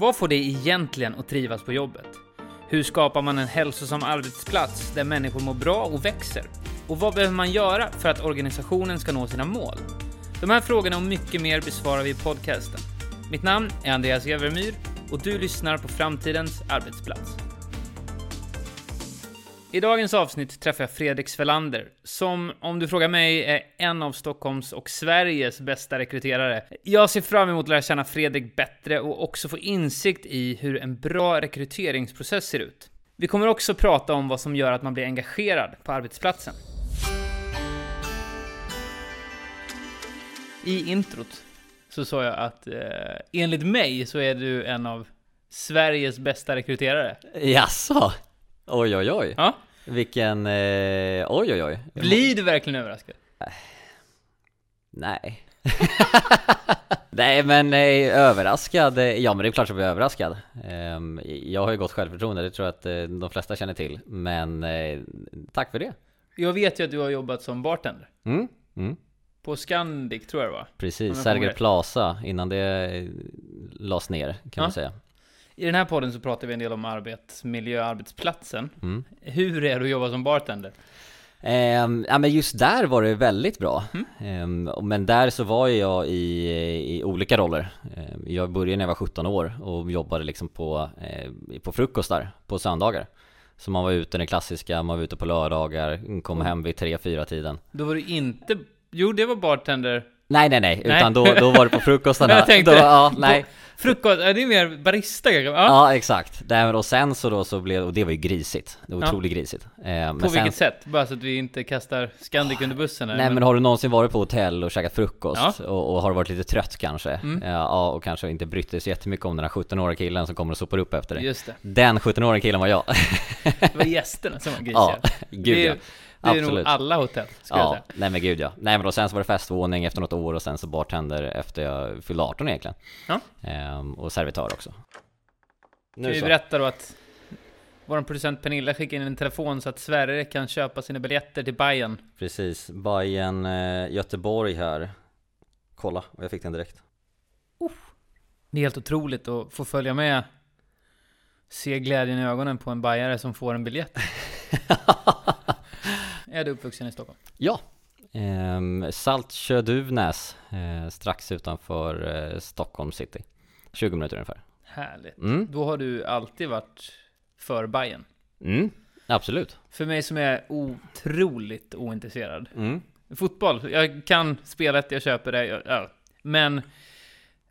Vad får dig egentligen att trivas på jobbet? Hur skapar man en hälsosam arbetsplats där människor mår bra och växer? Och vad behöver man göra för att organisationen ska nå sina mål? De här frågorna och mycket mer besvarar vi i podcasten. Mitt namn är Andreas Evermyr och du lyssnar på Framtidens arbetsplats. I dagens avsnitt träffar jag Fredrik Svelander, som om du frågar mig är en av Stockholms och Sveriges bästa rekryterare. Jag ser fram emot att lära känna Fredrik bättre och också få insikt i hur en bra rekryteringsprocess ser ut. Vi kommer också prata om vad som gör att man blir engagerad på arbetsplatsen. I introt så sa jag att eh, enligt mig så är du en av Sveriges bästa rekryterare. Jaså? Oj oj oj. Ja, Vilken, eh, oj oj oj. blir du verkligen överraskad? Nej. Nej men eh, överraskad, eh, ja men det är klart att jag blir överraskad. Ehm, jag har ju gott självförtroende, det tror jag att eh, de flesta känner till. Men eh, tack för det. Jag vet ju att du har jobbat som bartender. Mm, mm. På Scandic tror jag det var. Om Precis, jag kommer Sergel. Plaza innan det eh, lades ner kan Ja. man säga. I den här podden så pratar vi en del om arbetsmiljö arbetsplatsen. Mm. Hur är det att jobba som bartender? Ehm, ja men just där var det väldigt bra. Mm. Ehm, men där så var jag i, i olika roller. Ehm, jag började när jag var 17 år och jobbade liksom på, eh, på frukostar på söndagar. Så man var ute den klassiska, man var ute på lördagar, kom hem vid 3-4 tiden. Då var du inte... Jo, det var bartender. Nej nej nej, Nej. utan då, då var det på frukostarna. Jag tänkte då, ja, nej. Frukost, ja, det är mer barista kanske? Ja. Ja exakt, Där, och sen så då så blev, och det var ju grisigt, det var Ja. otroligt grisigt. Ehm, På men sen- vilket sätt? Bara så att vi inte kastar Scandic under bussen här. Nej men har du någonsin varit på hotell och käkat frukost Ja. och, och har varit lite trött kanske? Mm. Ja, och kanske inte brytt dig så jättemycket om den här 17-åriga killen som kommer och sopar upp efter dig. Just det. Den 17-åriga killen var jag. Det var gästerna som var ja, grisiga. gud det, ja. Det är nog Absolut. alla hotell, jag Ja, säga. nej men gud ja. Nej men då sen så var det festvåning efter något år och sen så bartender efter jag fyllde 18 egentligen. Ja. Ehm, och servitör också. Kan Nu vi så. berätta då att vår producent Pernilla skickade in en telefon så att Sverige kan köpa sina biljetter till Bayern. Precis, Bayern eh, Göteborg här. Kolla, och jag fick den direkt. Det är helt otroligt att få följa med, se glädjen i ögonen på en bajare som får en biljett. är du uppvuxen i Stockholm? Ja, ehm, Saltsjö-Duvnäs, eh, strax utanför eh, Stockholm city. 20 minuter ungefär. Härligt. Mm, Då har du alltid varit för Bayern. mm, absolut. För mig som är otroligt ointresserad. Mm. Fotboll, jag kan spelet, jag köper det, jag, ja. Men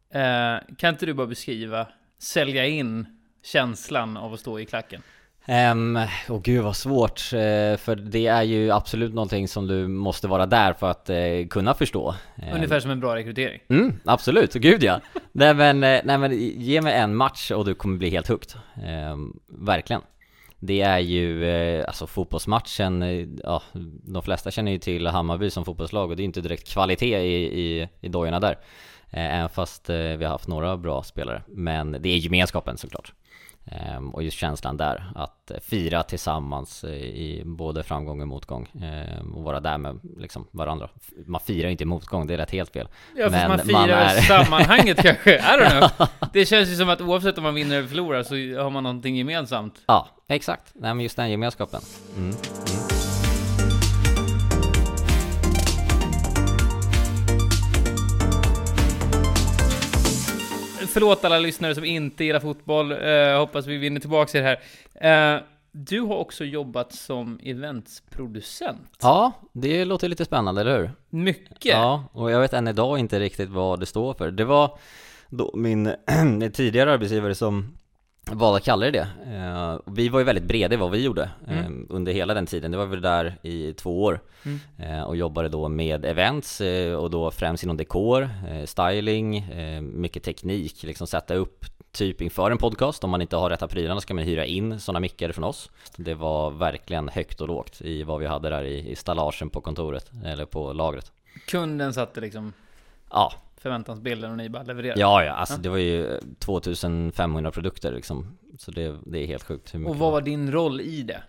eh, kan inte du bara beskriva, sälja in känslan av att stå i klacken? Ehm, Åh gud vad svårt, eh, för det är ju absolut någonting som du måste vara där för att eh, kunna förstå. Ehm, Ungefär som en bra rekrytering. Mm, absolut, gud ja. nej, men, eh, nej men ge mig en match och du kommer bli helt hooked. Ehm, verkligen. Det är ju, eh, alltså fotbollsmatchen, ja, de flesta känner ju till Hammarby som fotbollslag och det är inte direkt kvalitet i, i, i dojorna där. Även fast vi har haft några bra spelare. Men det är gemenskapen såklart. Ehm, och just känslan där, att fira tillsammans i både framgång och motgång. ehm, och vara där med liksom, varandra. Man firar ju inte motgång, det är rätt helt fel. Ja, Men man firar man är- sammanhanget kanske. I don't know. Det känns ju som att oavsett om man vinner eller förlorar så har man någonting gemensamt. Ja, exakt. Nej men just den gemenskapen. Mm. Förlåt alla lyssnare som inte gillar fotboll. Eh, hoppas vi vinner tillbaka det här. Eh, du har också jobbat som eventsproducent. Ja, det låter lite spännande, eller hur? Mycket. Ja, och jag vet än idag inte riktigt vad det står för. Det var då min tidigare arbetsgivare som valde att kalla det det. Eh, vi var ju väldigt breda i vad vi gjorde eh, Mm. under hela den tiden. Det var väl där i två år Mm. eh, och jobbade då med events eh, och då främst inom dekor, eh, styling, eh, mycket teknik, liksom sätta upp typ inför en podcast. Om man inte har rätta prylarna ska man hyra in sådana mickar från oss. Det var verkligen högt och lågt i vad vi hade där i, i stallagen på kontoret eller på lagret. Kunden satte liksom Ja, förväntansbilden och ni bara levererade. ja, ja alltså Ja. det var ju 2500 produkter liksom. Så det, det är helt sjukt Och vad var din roll i det?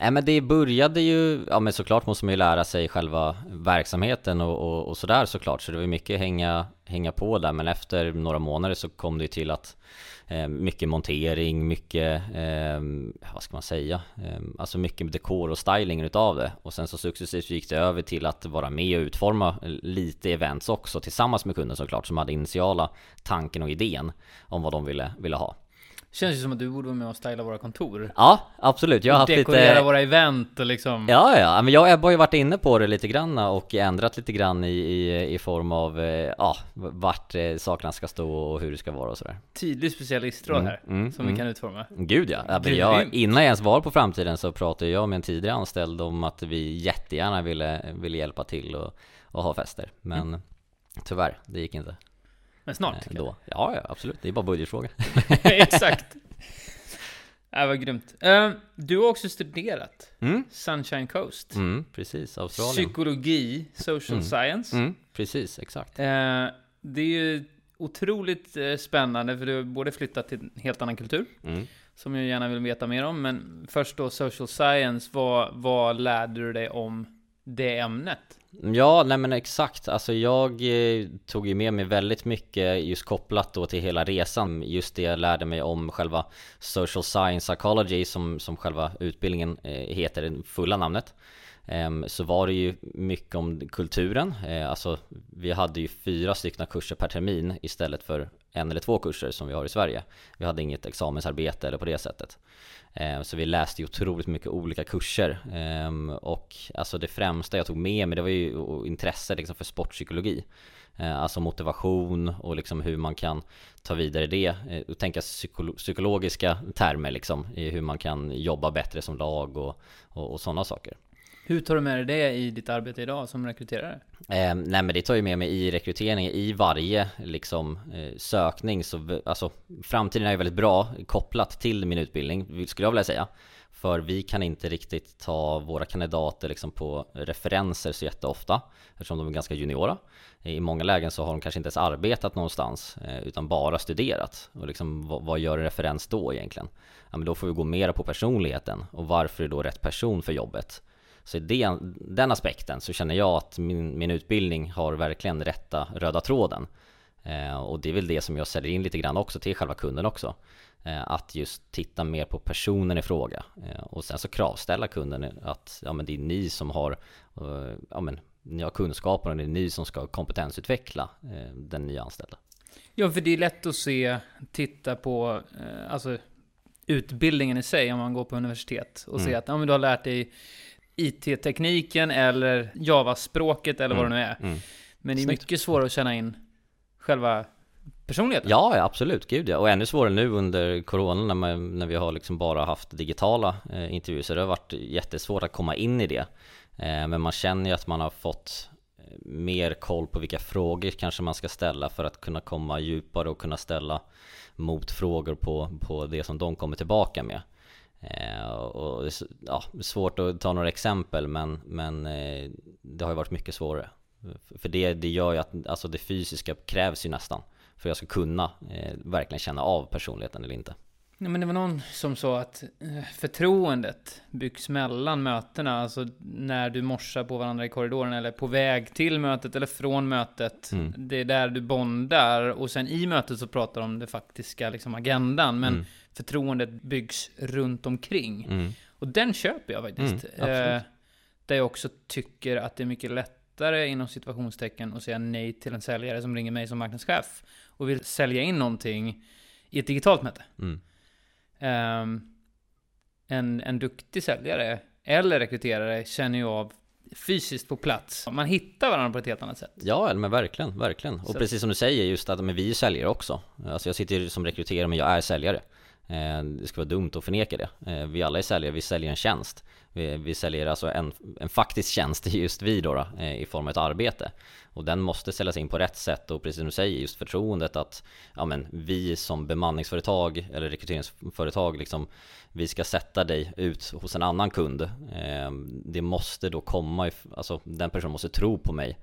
Nej men det började ju, ja men såklart måste man ju lära sig själva verksamheten och, och, och sådär såklart Så det var mycket hänga, hänga på där men efter några månader så kom det ju till att eh, Eh, mycket montering, mycket, eh, vad ska man säga? Eh, alltså mycket dekor och styling utav det Och sen så successivt gick det över till att vara med och utforma lite events också Tillsammans med kunden såklart som hade initiala tanken och idén Om vad de ville, ville ha Känns ju som att du borde vara med och styla våra kontor. Ja, absolut. Jag har haft Dekorera lite... våra event och liksom... Ja, ja, men jag har ju varit inne på det lite grann och ändrat lite grann i, i, i form av, eh, ja, vart eh, sakerna ska stå och hur det ska vara och sådär. Tydlig specialistroll Mm, här, mm, som mm. vi kan utforma. Gud ja, ja men jag, innan jag ens var på framtiden så pratade jag med en tidigare anställd om att vi jättegärna ville, ville hjälpa till och, och ha fester. Men tyvärr, det gick inte. Men snart, eh, då. Ja, ja, absolut. Det är bara budgetfråga. Exakt. Det var grymt. Eh, du har också studerat Mm, Sunshine Coast. mm precis. Australien. Psykologi, social Mm. science. Mm, precis, exakt. Eh, det är ju otroligt eh, spännande, för du har både flyttat till en helt annan kultur, Mm. som jag gärna vill veta mer om, men först då social science, vad, vad lärde du dig om det ämnet? Ja, nej men exakt. Alltså jag eh, tog ju med mig väldigt mycket just kopplat då till hela resan. Just det jag lärde mig om själva Social Science Psychology som, som själva utbildningen eh, heter, det fulla namnet. Ehm, så var det ju mycket om kulturen. Ehm, alltså vi hade ju fyra stycken kurser per termin istället för en eller två kurser som vi har i Sverige. Vi hade inget examensarbete eller på det sättet. Ehm, så vi läste ju otroligt mycket olika kurser Och alltså det främsta jag tog med mig det var ju intresse liksom för sportpsykologi Alltså motivation och liksom hur man kan ta vidare det och tänka psykolo- psykologiska termer liksom i hur man kan jobba bättre som lag och, och, och sådana saker hur tar du med dig det i ditt arbete idag som rekryterare? Eh, nej men det tar ju med mig i rekryteringen, i varje liksom eh, sökning så alltså framtiden är ju väldigt bra kopplat till min utbildning skulle jag vilja säga för vi kan inte riktigt ta våra kandidater liksom på referenser så jätteofta eftersom de är ganska juniora i många lägen så har de kanske inte ens arbetat någonstans eh, utan bara studerat och liksom vad, vad gör en referens då egentligen? Ja men då får vi gå mer på personligheten och varför är då rätt person för jobbet? Så i den, den aspekten så känner jag att min, min utbildning har verkligen rätta röda tråden. Eh, och det är väl det som jag säljer in lite grann också till själva kunden också. Eh, att just titta mer på personen i fråga. Eh, och sen så kravställa kunden att ja, men det är ni som har eh, ja, men, ni har kunskaper och det är ni som ska kompetensutveckla eh, den nya anställda. Ja, för det är lätt att se, titta på, eh, alltså utbildningen i sig om man går på universitet och Mm. att ja, men du har lärt dig IT-tekniken eller Java-språket eller vad det nu är. Mm. Men det är Snyggt. mycket svårare att känna in själva personligheten. Ja, ja, absolut, gud ja. Och ännu svårare nu under corona när, man, när vi har liksom bara haft digitala eh, intervjuer så det har varit jättesvårt att komma in i det. Eh, men man känner ju att man har fått eh, mer koll på vilka frågor kanske man ska ställa för att kunna komma djupare och kunna ställa motfrågor på, på det som de kommer tillbaka med. Eh, och ja, svårt att ta några exempel men, men eh, det har ju varit mycket svårare. För det, det gör ju att alltså det fysiska krävs ju nästan för att jag ska kunna eh, verkligen känna av personligheten eller inte. Nej, men det var någon som sa att eh, förtroendet byggs mellan mötena. Alltså när du morsar på varandra i korridoren eller på väg till mötet eller från mötet. Mm. Det är där du bondar och sen i mötet så pratar de om det faktiska liksom, agendan. Men Mm. Förtroendet byggs runt omkring. Mm. Och den köper jag faktiskt. Mm, eh, där jag också tycker att det är mycket lättare inom situationstecken att säga nej till en säljare som ringer mig som marknadschef och vill sälja in någonting i ett digitalt möte. Mm. Ehm, en, en duktig säljare eller rekryterare känner ju av fysiskt på plats. Man hittar varandra på ett helt annat sätt. Ja, men verkligen, verkligen. Och Så- precis som du säger just att men vi är säljare också. Alltså jag sitter ju som rekryterare men jag är säljare. Eh, det skulle vara dumt att förneka det. Eh, vi alla är säljare, vi säljer en tjänst. Vi, vi säljer alltså en, en faktisk tjänst, just vi då, då eh, i form av ett arbete. Och den måste säljas in på rätt sätt och precis som du säger, just förtroendet att ja, men, vi som bemanningsföretag eller rekryteringsföretag liksom, vi ska sätta dig ut hos en annan kund. Det måste då komma, alltså den personen måste tro på mig.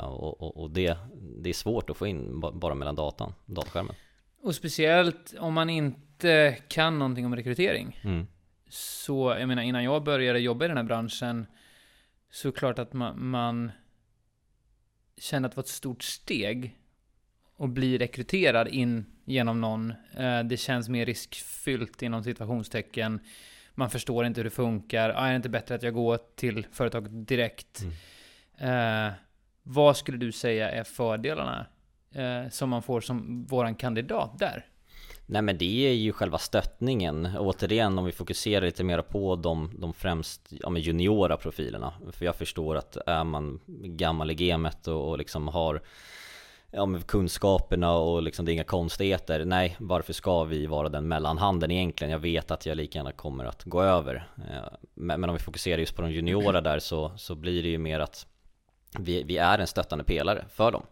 Och, och, och det, det är svårt att få in bara mellan datan, dataskärmen. Och speciellt om man inte kan någonting om rekrytering. Mm. så, jag menar innan jag började jobba i den här branschen, så klart att man, man kände att det var ett stort steg att bli rekryterad in genom någon. Eh, det känns mer riskfyllt inom situationstecken. Man förstår inte hur det funkar. Ah, är det inte bättre att jag går till företaget direkt? Eh, vad skulle du säga är fördelarna eh, som man får som våran kandidat där? Nej men det är ju själva stöttningen. Återigen om vi fokuserar lite mer på de, de främst ja, men juniora profilerna. För jag förstår att är man gammal i gamet och, och liksom har ja, men kunskaperna och liksom det är inga konstigheter. Nej, varför ska vi vara den mellanhanden egentligen? Jag vet att jag lika gärna kommer att gå över. Eh, men, men om vi fokuserar just på de juniora där så, så blir det ju mer att vi, vi är en stöttande pelare för dem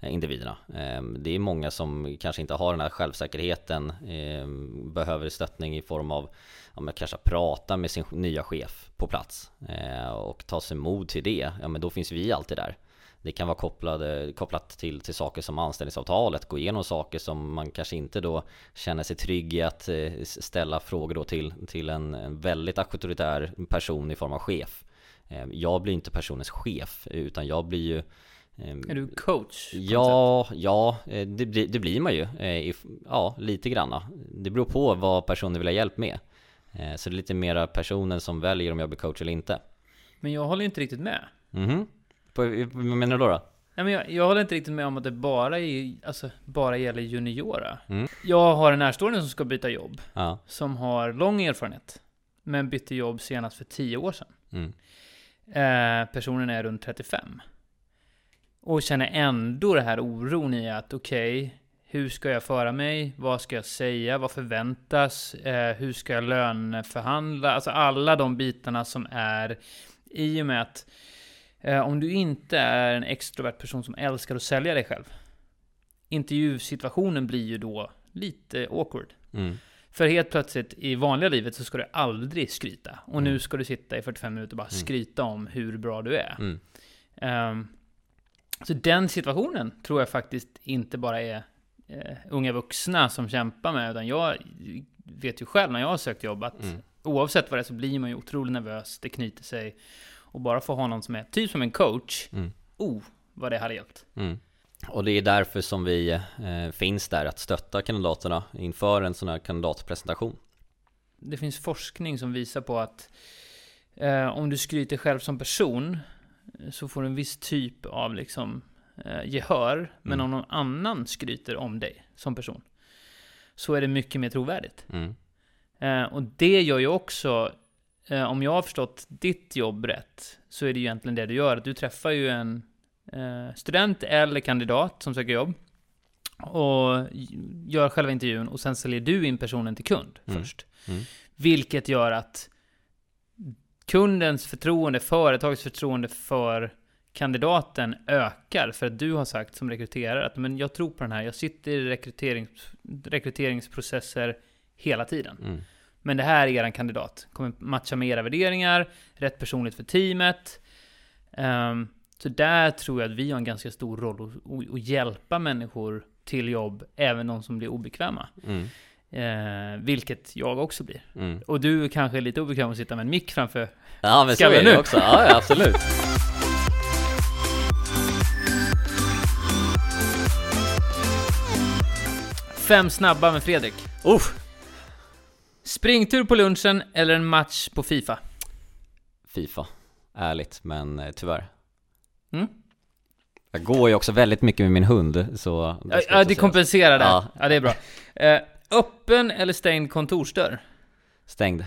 Eh, individerna. Ehm, det är många som kanske inte har den här självsäkerheten, ehm, behöver stöttning i form av ja, men kanske prata med sin nya chef på plats eh, och ta sig mod till det. Ja, men då finns vi alltid där. Det kan vara kopplade, eh, kopplat till, till saker som anställningsavtalet, gå igenom saker som man kanske inte då känner sig trygg i att ställa frågor då till, till en väldigt auktoritär person i form av chef. Ehm, jag blir inte personens chef, utan jag blir ju är du coach? Ja, ja eh, det, det, blir man ju. Eh, ja, lite granna. Det beror på vad personen vill ha hjälp med. Så det är lite mera personen som väljer om jag blir coach eller inte. Men jag håller inte riktigt med. Mhm. Vad menar du då? Nej, men jag, jag håller inte riktigt med om att det bara, är, alltså, bara gäller juniora. Mm. Jag har en närstående som ska byta jobb. Ja. Som har lång erfarenhet. Men bytte jobb senast för 10 år sedan. Mm. Eh, personen är runt 35. Och känner ändå det här oron i att okej, okay, hur ska jag föra mig? Vad ska jag säga? Vad förväntas? Eh, hur ska jag löneförhandla? Alltså alla de bitarna som är i och med att Eh, om du inte är en extrovert person som älskar att sälja dig själv. Intervjusituationen blir ju då lite awkward. Mm. För helt plötsligt i vanliga livet så ska du aldrig skryta. Och mm. nu ska du sitta i 45 minuter och bara mm. skryta om hur bra du är. Um, så den situationen tror jag faktiskt inte bara är uh, unga vuxna som kämpar med, utan jag vet ju själv när jag har sökt jobb att mm. oavsett vad det är så blir man ju otroligt nervös, det knyter sig. Och bara få ha någon som är typ som en coach, mm. oh, vad det hade hjälpt. Mm. Och det är därför som vi eh, finns där, att stötta kandidaterna inför en sån här kandidatpresentation. Det finns forskning som visar på att eh, om du skryter själv som person så får du en viss typ av liksom eh, gehör. Men mm. om någon annan skryter om dig som person så är det mycket mer trovärdigt. Mm. Eh, och det gör ju också eh, om jag har förstått ditt jobb rätt, så är det ju egentligen det du gör. Att du träffar ju en eh, student eller kandidat som söker jobb. Och gör själva intervjun och sen säljer du in personen till kund mm. först. Mm. Vilket gör att kundens förtroende, företagets förtroende för kandidaten ökar för att du har sagt som rekryterare att men jag tror på den här, jag sitter i rekryterings, rekryteringsprocesser hela tiden. Mm. Men det här är er kandidat. Kommer matcha med era värderingar, rätt personligt för teamet. Um, så där tror jag att vi har en ganska stor roll att hjälpa människor till jobb, även de som blir obekväma. Mm. Eh, vilket jag också blir. Mm. Och du kanske är lite obekväm att sitta med en mick framför Ja men så är det nu. också, ja, ja absolut. Fem snabba med Fredrik. Uff. Springtur på lunchen eller en match på Fifa? Fifa, ärligt, men eh, tyvärr. Mm? Jag går ju också väldigt mycket med min hund, så... Det ja, det kompenserar det. Ja. ja, det är bra. Eh, öppen eller stängd kontorsdörr? Stängd. Uh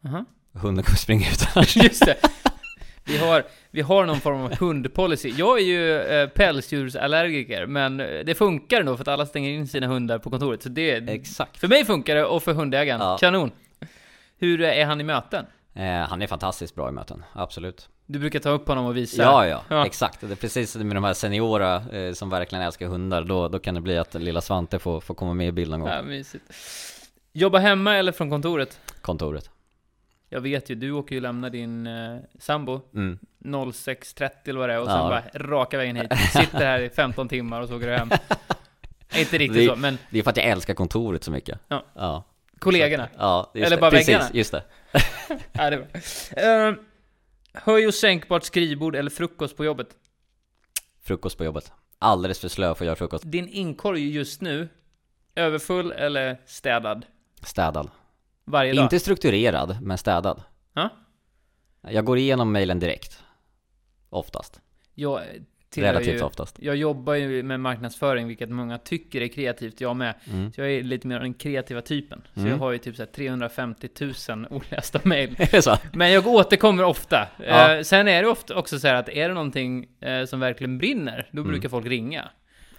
-huh. Hunden kommer springa ut. Just det. Vi har, vi har någon form av hundpolicy. Jag är ju eh, pälsdjursallergiker, men det funkar ändå för att alla stänger in sina hundar på kontoret. Så det, Exakt. För mig funkar det, och för hundägaren. Ja. Kanon. Hur är han i möten? Eh, han är fantastiskt bra i möten, absolut. Du brukar ta upp honom och visa? Ja, ja, ja. exakt. Det är precis med de här seniora eh, som verkligen älskar hundar, då, då kan det bli att lilla Svante får, får komma med i bilden någon gång. Ja, mysigt. Jobba hemma eller från kontoret? Kontoret. Jag vet ju, du åker ju lämna din eh, sambo mm. 06.30 eller vad det är och sen ja. bara raka vägen hit. Sitter här i 15 timmar och så åker du hem. Inte riktigt det, så, men... Det är för att jag älskar kontoret så mycket. Ja. ja. Kollegorna? Ja, just Eller det. bara Precis, väggarna? just det. Ja, det var. Uh, höj och sänkbart skrivbord eller frukost på jobbet? Frukost på jobbet. Alldeles för slö för att göra frukost. Din inkorg just nu, överfull eller städad? Städad. Varje dag? Inte strukturerad, men städad. Ja. Jag går igenom mejlen direkt. Oftast. Jag Relativt ju, oftast. Jag jobbar ju med marknadsföring, vilket många tycker är kreativt, jag med. Mm. Så jag är lite mer den kreativa typen. Så Mm. jag har ju typ så här 350 000 olästa mejl. Men jag återkommer ofta. Ja. Eh, sen är det ofta också så här att är det någonting eh, som verkligen brinner, då Mm. brukar folk ringa.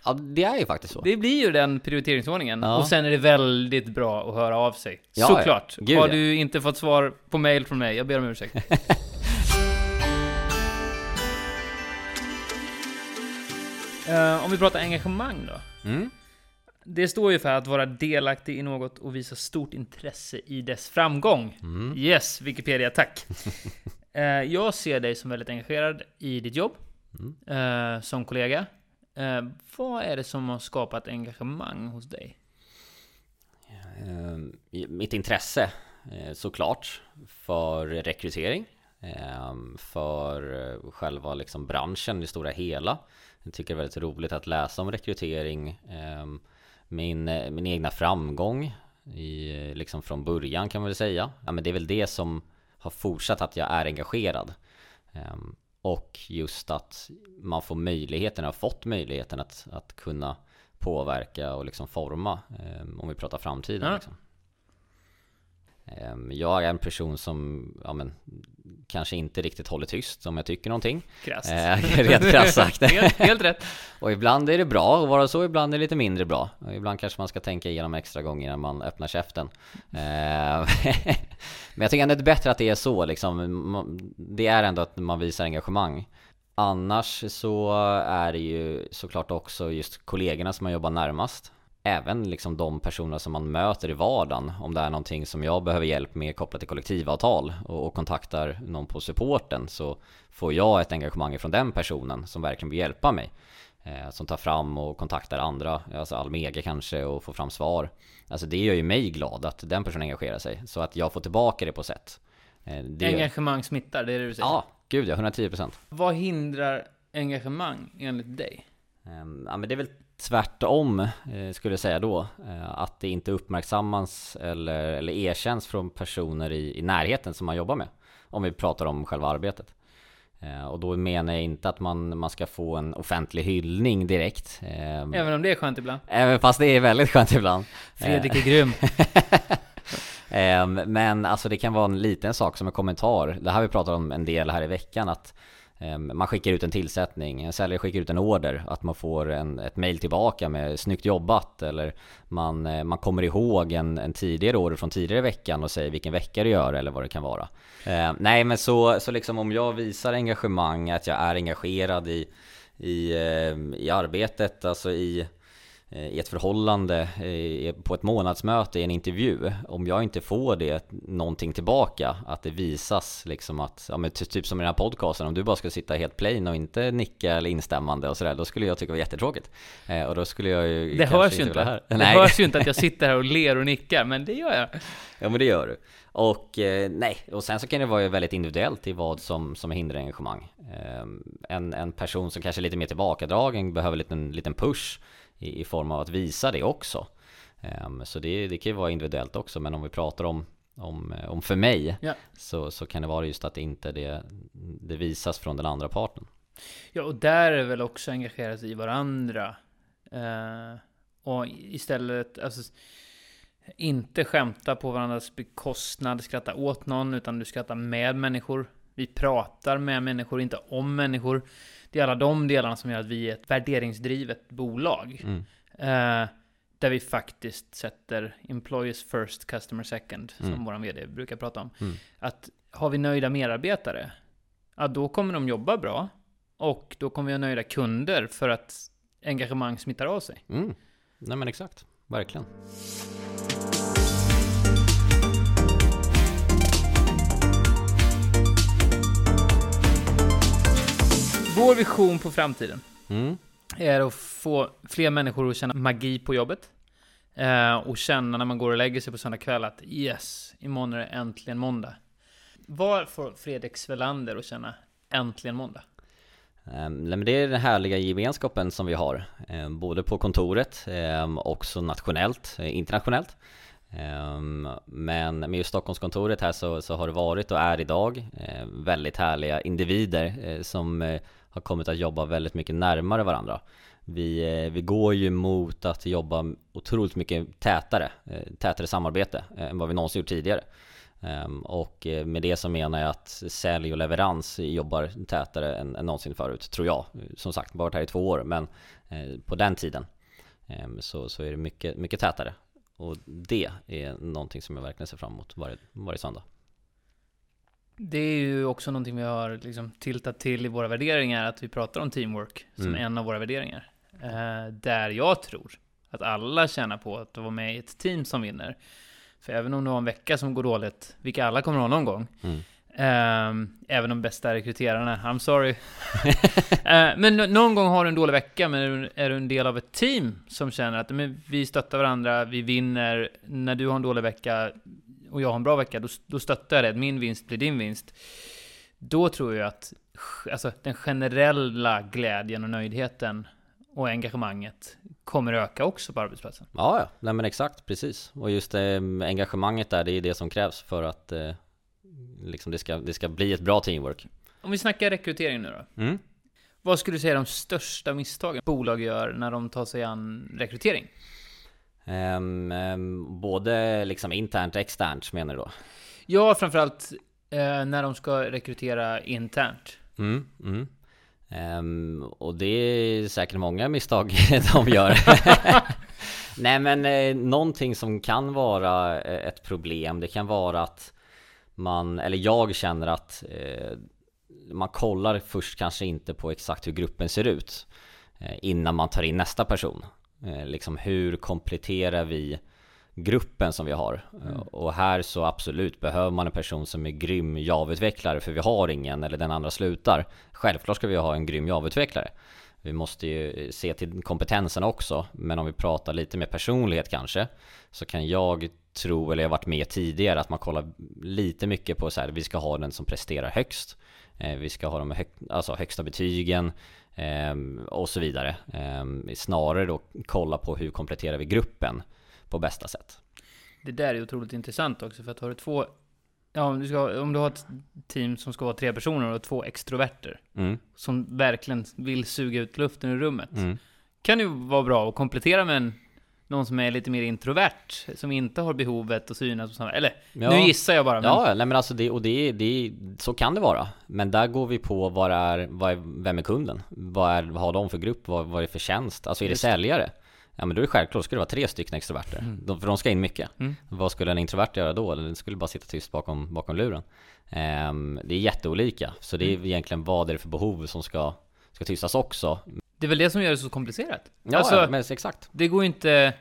Ja, det är ju faktiskt så. Det blir ju den prioriteringsordningen. Ja. Och sen är det väldigt bra att höra av sig. Ja, Såklart. ja. Gud, Har du inte fått svar på mail från mig, jag ber om ursäkt. Eh, om vi pratar engagemang då. Mm. Det står ju för att vara delaktig i något och visa stort intresse i dess framgång. Mm. Yes, Wikipedia, tack. Eh, jag ser dig som väldigt engagerad i ditt jobb, Mm. eh, som kollega. Vad är det som har skapat engagemang hos dig? Mitt intresse såklart för rekrytering, för själva liksom branschen i det stora hela. Jag tycker det är väldigt roligt att läsa om rekrytering, eh, min, min egna framgång i, liksom från början kan man väl säga. Ja, men det är väl det som har fortsatt att jag är engagerad. Eh, Och just att man får möjligheten, har fått möjligheten att, att kunna påverka och liksom forma eh, om vi pratar framtiden. Ja. Liksom. Jag är en person som ja, men, kanske inte riktigt håller tyst om jag tycker någonting. Krasst. Eh, rent krasst sagt. helt, helt rätt. Och ibland är det bra att vara så, ibland är det lite mindre bra. Och ibland kanske man ska tänka igenom extra gånger när man öppnar käften. Eh, Men jag tycker ändå det är bättre att det är så liksom. Det är ändå att man visar engagemang. Annars så är det ju såklart också just kollegorna som man jobbar närmast. Även liksom de personer som man möter i vardagen. Om det är någonting som jag behöver hjälp med kopplat till kollektivavtal och, och kontaktar någon på supporten så får jag ett engagemang från den personen som verkligen vill hjälpa mig. Eh, som tar fram och kontaktar andra, alltså Almega kanske och får fram svar. Alltså det gör ju mig glad att den personen engagerar sig. Så att jag får tillbaka det på sätt. Eh, det Engagemang smittar, det är det du säger. Ja, gud ja, 110%. Vad hindrar engagemang enligt dig? Ehm, Ja men det är väl tvärtom eh, skulle jag säga då. Eh, Att det inte uppmärksammas eller, eller erkänns från personer i, i närheten som man jobbar med. Om vi pratar om själva arbetet. Eh, Och då menar jag inte att man, man ska få en offentlig hyllning direkt. Även om det är skönt ibland. Även fast det är väldigt skönt ibland. Fredrik är grym. Ehm, Men alltså det kan vara en liten sak som en kommentar. Det här har vi pratat om en del här i veckan att Ehm, man skickar ut en tillsättning, en säljare skickar ut en order, att man får en, ett mail tillbaka med snyggt jobbat eller man, eh, man kommer ihåg en, en tidigare order från tidigare i veckan och säger vilken vecka det gör eller vad det kan vara. Eh, Nej men så, så liksom om jag visar engagemang, att jag är engagerad i, i, ehm, i arbetet, alltså i i ett förhållande, eh, på ett månadsmöte, i en intervju. Om jag inte får det, någonting tillbaka Att det visas liksom att, ja men ty- typ som i den här podcasten Om du bara ska sitta helt plain och inte nicka eller instämmande och sådär Då skulle jag tycka det var jättetråkigt. Eh, Och då skulle jag ju Det hörs ju inte. Det Nej, hörs ju inte att jag sitter här och ler och nickar, men det gör jag. ja men det gör du. Och eh, nej, och sen så kan det vara väldigt individuellt i vad som, som hindrar engagemang. Eh, en, en person som kanske är lite mer tillbakadragen behöver en liten, liten push i, i form av att visa det också Ehm, Så det, det kan ju vara individuellt också men om vi pratar om om, eh, om för mig Ja. så, så kan det vara just att inte det, det visas från den andra parten Ja, och där är väl också engagerat i varandra. Eh, och istället, alltså, inte skämta på varandras bekostnad, skratta åt någon, utan du skrattar med människor. Vi pratar med människor, inte om människor. Det är alla de delarna som gör att vi är ett värderingsdrivet bolag. mm. Eh, där vi faktiskt sätter employees first, customer second, som Mm. vår VD brukar prata om. Mm. Att har vi nöjda medarbetare, ja då kommer de jobba bra. Och då kommer vi ha nöjda kunder för att engagemang smittar av sig. Mm. Nej men exakt, verkligen Vår vision på framtiden mm. är att få fler människor att känna magi på jobbet. Eh, och känna när man går och lägger sig på söndag kväll att yes, imorgon är det äntligen måndag. Vad får Fredrik Svelander att känna äntligen måndag? Men det är den härliga gemenskapen som vi har, um, både på kontoret, um, också nationellt, uh, internationellt. men med just Stockholmskontoret här så, så, har det varit och är idag uh, väldigt härliga individer uh, som har kommit att jobba väldigt mycket närmare varandra. Vi, eh, vi går ju mot att jobba otroligt mycket tätare, eh, tätare samarbete eh, än vad vi någonsin gjort tidigare. Ehm, och med det så menar jag att sälj och leverans jobbar tätare än, än någonsin förut, tror jag. Som sagt, varit här i två år, men på den tiden ehm, så, så är det mycket, mycket tätare. Och det är någonting som jag verkligen ser fram emot varje, varje söndag. Det är ju också någonting vi har liksom tiltat till i våra värderingar, att vi pratar om teamwork som mm. en av våra värderingar. Eh, där jag tror att alla tjänar på att vara med i ett team som vinner. För även om du har en vecka som går dåligt, vilka alla kommer att ha någon gång, mm. Um, även de bästa rekryterarna, I'm sorry. uh, men någon gång har du en dålig vecka, men är du en del av ett team som känner att men, vi stöttar varandra, vi vinner. När du har en dålig vecka och jag har en bra vecka, då, då stöttar jag det. Min vinst blir din vinst. Då tror jag att alltså, den generella glädjen och nöjdheten och engagemanget kommer öka också på arbetsplatsen. Ja, ja, nej men exakt, precis. Och just eh, engagemanget där, det är det som krävs för att eh, liksom det, ska, det ska bli ett bra teamwork. Om vi snackar rekrytering nu då. Mm. Vad skulle du säga är de största misstagen bolag gör när de tar sig an rekrytering? Um, um, både liksom internt och externt menar du då? Ja, framförallt uh, när de ska rekrytera internt. Mm, mm. Um, och det är säkert många misstag de gör. Nej men eh, någonting som kan vara eh, ett problem, det kan vara att man, eller jag känner att eh, man kollar först kanske inte på exakt hur gruppen ser ut eh, innan man tar in nästa person. Eh, liksom hur kompletterar vi gruppen som vi har. Mm. Och här så absolut behöver man en person som är grym Java-utvecklare för vi har ingen eller den andra slutar. Självklart ska vi ha en grym Java-utvecklare. Vi måste ju se till kompetensen också, men om vi pratar lite mer personlighet kanske, så kan jag tro, eller jag har varit med tidigare, att man kollar lite mycket på så här, vi ska ha den som presterar högst, eh, vi ska ha de hög, alltså högsta betygen, eh, och så vidare. Eh, snarare då kolla på hur kompletterar vi gruppen på bästa sätt. Det där är otroligt intressant också, för att har du två Ja, om du, ska, om du har ett team som ska vara tre personer och två extroverter mm. som verkligen vill suga ut luften ur rummet. Mm. Kan ju vara bra att komplettera med en, någon som är lite mer introvert, som inte har behovet att synas på samma... Eller, ja. nu gissar jag bara. Men... Ja, nej men alltså det, och det, det, så kan det vara. Men där går vi på vad är, vad är vem är kunden? Vad, är, vad har de för grupp? Vad, vad är det för tjänst? Alltså är det säljare? Ja men då är det självklart, ska det vara tre stycken extroverter. Mm. De, för de ska in mycket. Mm. Vad skulle en introvert göra då? Den skulle bara sitta tyst bakom, bakom luren. Um, det är jätteolika, så det är mm. egentligen vad det är för behov som ska, ska tystas också. Det är väl det som gör det så komplicerat? Ja, alltså, ja men exakt. Det går inte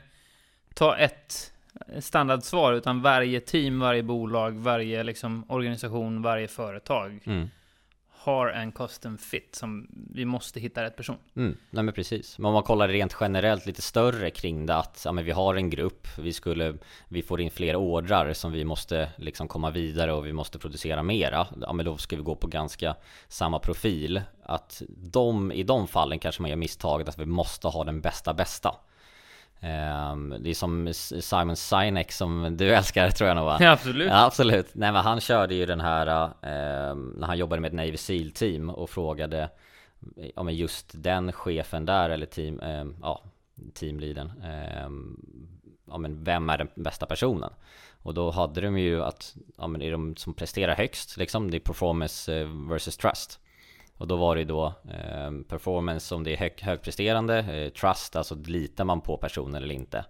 ta ett standardsvar, utan varje team, varje bolag, varje liksom, organisation, varje företag mm har en custom fit som vi måste hitta rätt person. Mm, nej men precis. Men om man kollar rent generellt lite större kring det att ja, men vi har en grupp, vi skulle, vi får in fler ordrar som vi måste liksom komma vidare och vi måste producera mera. Ja men då ska vi gå på ganska samma profil. Att de, i de fallen kanske man gör misstaget att vi måste ha den bästa bästa. Um, det är som Simon Sinek som du älskar tror jag nog va? Ja, absolut. Ja, absolut. Nej men han körde ju den här um, när han jobbade med ett Navy Seal team och frågade ja, men just den chefen där eller team, um, ja, teamleadern ja, men vem är den bästa personen? Och då hade de ju att, ja men är de som presterar högst liksom, det är performance eh, versus trust och då var det då eh, performance om det är hög, högpresterande, eh, trust, alltså litar man på personen eller inte.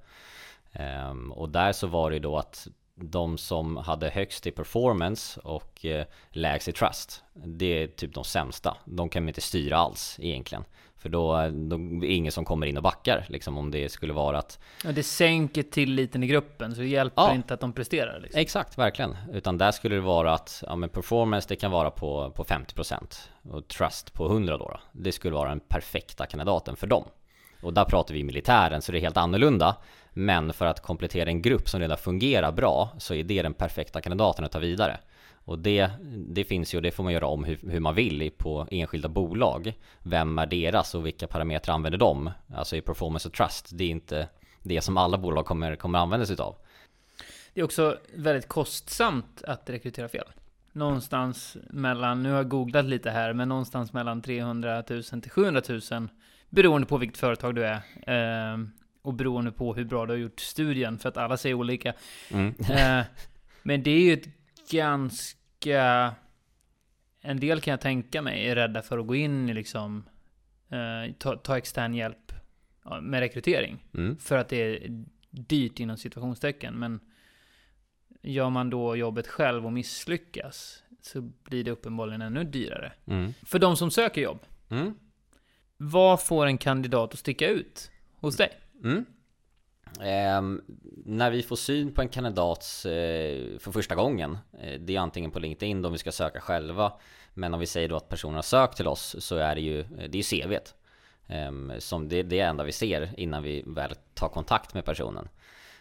Eh, och där så var det då att de som hade högst i performance och eh, lägst i trust, det är typ de sämsta. De kan man inte styra alls egentligen. För då, då är det ingen som kommer in och backar, liksom om det skulle vara att... Ja, det sänker tilliten i gruppen, så det hjälper ja, inte att de presterar. Liksom. Exakt, verkligen. Utan där skulle det vara att, ja men performance det kan vara på, på 50% och trust på 100 då, då. Det skulle vara den perfekta kandidaten för dem. Och där pratar vi militären, så det är helt annorlunda. Men för att komplettera en grupp som redan fungerar bra så är det den perfekta kandidaten att ta vidare. Och det, det finns ju och det får man göra om hur, hur, man vill på enskilda bolag. Vem är deras och vilka parametrar använder de? Alltså i performance och trust. Det är inte det som alla bolag kommer, kommer använda sig av. Det är också väldigt kostsamt att rekrytera fel. Någonstans mellan, nu har jag googlat lite här, men någonstans mellan 300 000 till 700 000 beroende på vilket företag du är. Eh, och beroende på hur bra du har gjort studien, för att alla säger olika. Mm. eh, men det är ju ett ganska... En del kan jag tänka mig är rädda för att gå in i liksom... Eh, ta, ta extern hjälp med rekrytering. Mm. För att det är dyrt inom situationstecken. Men gör man då jobbet själv och misslyckas så blir det uppenbarligen ännu dyrare. Mm. För de som söker jobb. Mm. Vad får en kandidat att sticka ut hos dig? Mm. Eh, när vi får syn på en kandidat eh, för första gången eh, Det är antingen på LinkedIn då vi ska söka själva Men om vi säger då att personen har sökt till oss så är det ju eh, Det är ju CVt ehm, Som det, det är det enda vi ser innan vi väl tar kontakt med personen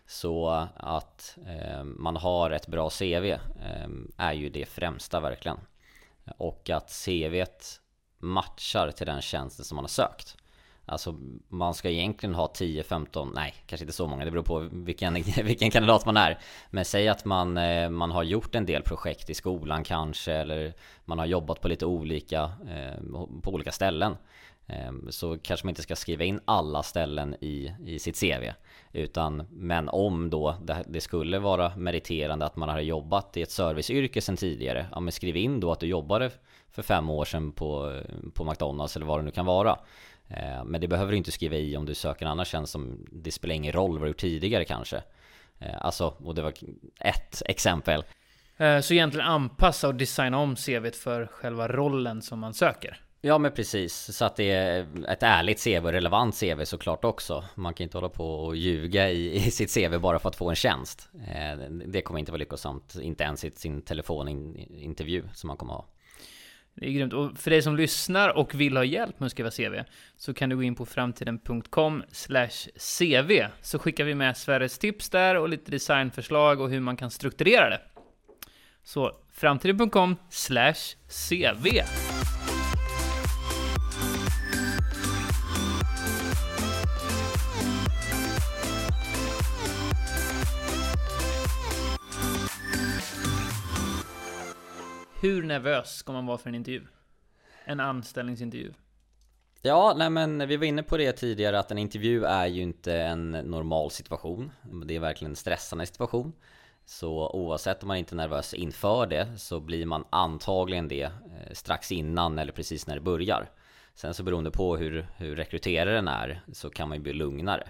Så att ehm, man har ett bra CV ehm, är ju det främsta verkligen Och att CVt matchar till den tjänsten som man har sökt Alltså man ska egentligen ha 10-15, nej kanske inte så många, det beror på vilken, vilken kandidat man är. Men säg att man, eh, man har gjort en del projekt i skolan kanske, eller man har jobbat på lite olika, eh, på olika ställen. Ehm, så kanske man inte ska skriva in alla ställen i, i sitt CV. Utan, men om då det, det skulle vara meriterande att man har jobbat i ett serviceyrke sedan tidigare, ja men skriv in då att du jobbade för fem år sedan på, på McDonalds eller vad det nu kan vara. Eh, men det behöver du inte skriva i om du söker en annan tjänst som det spelar ingen roll vad du gjort tidigare kanske. Eh, alltså, och det var ett exempel. Eh, så egentligen anpassa och designa om CVt för själva rollen som man söker? Ja men precis, så att det är ett ärligt CV och relevant CV såklart också. Man kan inte hålla på och ljuga i, i sitt CV bara för att få en tjänst. Det kommer inte vara lyckosamt, inte ens i sin telefonintervju som man kommer ha. Det är grymt. Och för dig som lyssnar och vill ha hjälp med att skriva CV så kan du gå in på framtiden.com CV så skickar vi med Sveriges tips där och lite designförslag och hur man kan strukturera det. Så framtiden.com CV Hur nervös ska man vara för en intervju? En anställningsintervju? Ja, nej men vi var inne på det tidigare att en intervju är ju inte en normal situation. Det är verkligen en stressande situation. Så oavsett om man inte är nervös inför det så blir man antagligen det eh, strax innan eller precis när det börjar. Sen så beroende på hur, hur rekryteraren är så kan man ju bli lugnare.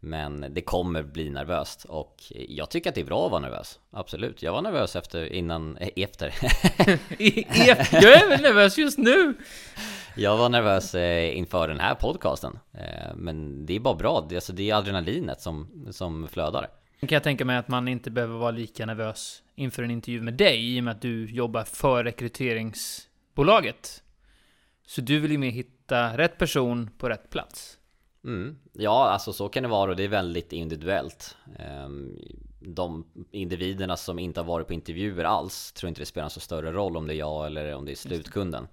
Men det kommer bli nervöst och jag tycker att det är bra att vara nervös. Absolut. Jag var nervös efter, innan, eh, efter. jag är väl nervös just nu! Jag var nervös eh, inför den här podcasten. Eh, men det är bara bra. Det, alltså, det är adrenalinet som, som flödar. Kan jag tänka mig att man inte behöver vara lika nervös inför en intervju med dig i och med att du jobbar för rekryteringsbolaget. Så du vill ju mer hitta rätt person på rätt plats. Mm. Ja, alltså så kan det vara och det är väldigt individuellt. Ehm, de individerna som inte har varit på intervjuer alls tror inte det spelar så större roll om det är jag eller om det är slutkunden.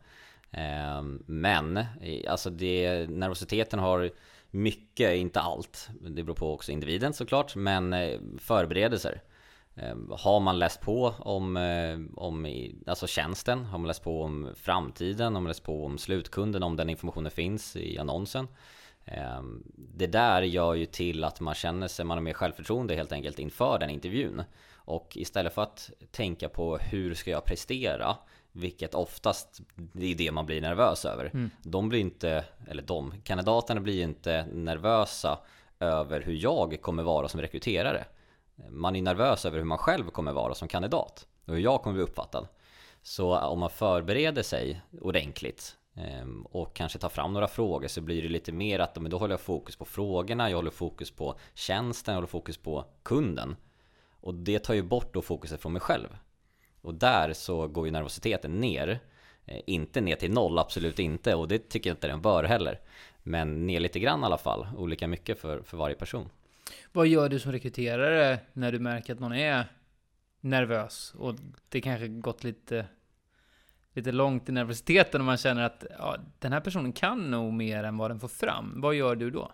Ehm, men alltså det, nervositeten har mycket, inte allt. Det beror på också individen såklart, men eh, förberedelser. Ehm, har man läst på om, eh, om alltså tjänsten? Har man läst på om framtiden? Har man läst på om slutkunden? Om den informationen finns i annonsen? Ehm, det där gör ju till att man känner sig, man har mer självförtroende helt enkelt inför den intervjun. Och istället för att tänka på hur ska jag prestera, vilket oftast är det man blir nervös över. Mm. De blir inte, eller de, kandidaterna blir inte nervösa över hur jag kommer vara som rekryterare. Man är nervös över hur man själv kommer vara som kandidat och hur jag kommer bli uppfattad. Så om man förbereder sig ordentligt Ehm, och kanske ta fram några frågor så blir det lite mer att men då håller jag fokus på frågorna, jag håller fokus på tjänsten, jag håller fokus på kunden. Och det tar ju bort då fokuset från mig själv. Och där så går ju nervositeten ner. Eh, inte ner till noll, absolut inte. Och det tycker jag inte den bör heller. Men ner lite grann i alla fall. Olika mycket för, för varje person. Vad gör du som rekryterare när du märker att någon är nervös och det kanske gått lite, lite långt i nervositeten och man känner att ja, den här personen kan nog mer än vad den får fram. Vad gör du då?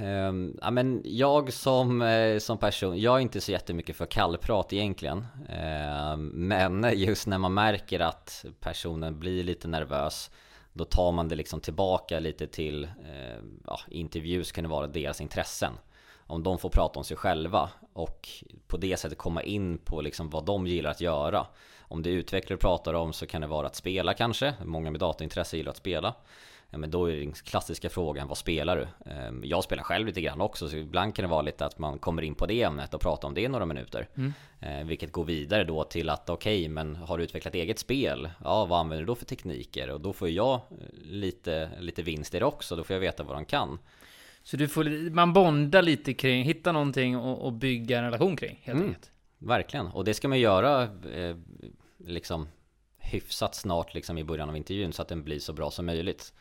Um, ja, men jag som, eh, som person, jag är inte så jättemycket för kallprat egentligen. Uh, men just när man märker att personen blir lite nervös, då tar man det liksom tillbaka lite till, uh, ja, intervjus kan det vara deras intressen. Om de får prata om sig själva och på det sättet komma in på liksom vad de gillar att göra. Om det är utvecklare pratar om så kan det vara att spela kanske. Många med dataintresse gillar att spela ja, men då är den klassiska frågan, vad spelar du? Ehm, jag spelar själv lite grann också, så ibland kan det vara lite att man kommer in på det ämnet och pratar om det i några minuter. Mm. Ehm, vilket går vidare då till att okej, okay, men har du utvecklat eget spel? Ja, vad använder du då för tekniker? Och då får jag eh, lite, lite vinst i det också, då får jag veta vad de kan. Så du får, man bondar lite kring, hitta någonting och, och bygga en relation kring, helt mm, enkelt? Verkligen, och det ska man göra eh, liksom hyfsat snart liksom i början av intervjun så att den blir så bra som möjligt.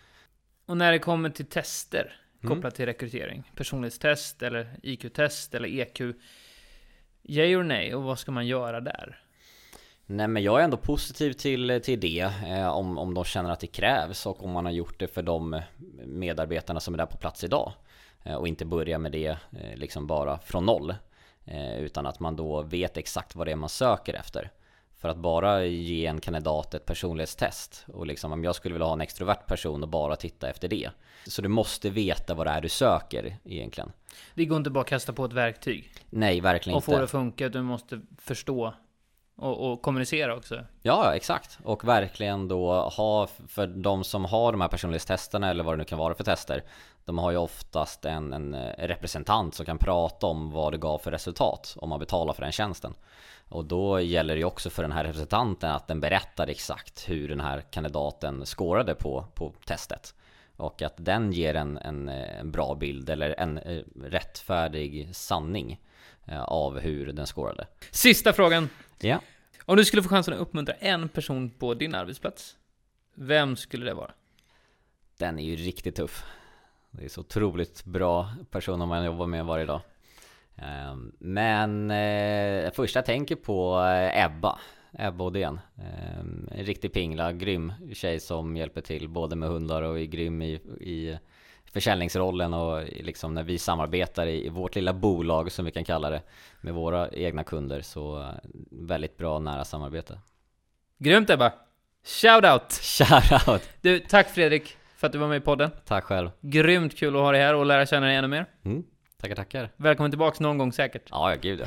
Och när det kommer till tester mm. kopplat till rekrytering, personlighetstest eller IQ-test eller EQ, yay or nej, och vad ska man göra där? Nej men jag är ändå positiv till, till det eh, om, om de känner att det krävs och om man har gjort det för de medarbetarna som är där på plats idag. Eh, och inte börja med det eh, liksom bara från noll. Eh, utan att man då vet exakt vad det är man söker efter. För att bara ge en kandidat ett personlighetstest och liksom om jag skulle vilja ha en extrovert person och bara titta efter det. Så du måste veta vad det är du söker egentligen. Det går inte bara att kasta på ett verktyg. Nej, verkligen inte. Och få det att funka, du måste förstå och, och, kommunicera också. Ja, exakt. Och verkligen då ha, för de som har de här personlighetstesterna eller vad det nu kan vara för tester, de har ju oftast en, en representant som kan prata om vad det gav för resultat om man betalar för den tjänsten. Och då gäller det ju också för den här representanten att den berättar exakt hur den här kandidaten skårade på, på testet. Och att den ger en, en, en bra bild eller en eh, rättfärdig sanning eh, av hur den skårade. Sista frågan. Ja. Om du skulle få chansen att uppmuntra en person på din arbetsplats, vem skulle det vara? Den är ju riktigt tuff. Det är så otroligt bra personer man jobbar med varje dag. Ehm, men eh, första jag tänker på eh, Ebba Ebba Odén ehm, En riktig pingla, grym tjej som hjälper till både med hundar och är grym i, i försäljningsrollen och liksom när vi samarbetar i, vårt lilla bolag som vi kan kalla det med våra egna kunder så eh, väldigt bra nära samarbete. Grymt Ebba! Shoutout! Shoutout! Du, tack Fredrik för att du var med i podden. Tack själv. Grymt kul att ha dig här och lära känna dig ännu mer. Mm. Tackar, tackar. Välkommen tillbaks någon gång säkert. Ja, ja gud ja.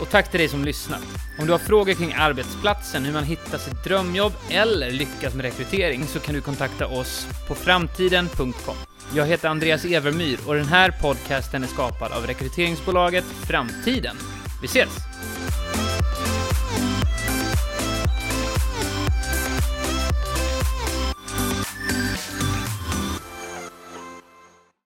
och tack till dig som lyssnar. Om du har frågor kring arbetsplatsen, hur man hittar sitt drömjobb eller lyckas med rekrytering så kan du kontakta oss på framtiden.com. Jag heter Andreas Evermyr och den här podcasten är skapad av rekryteringsbolaget Framtiden. Vi ses!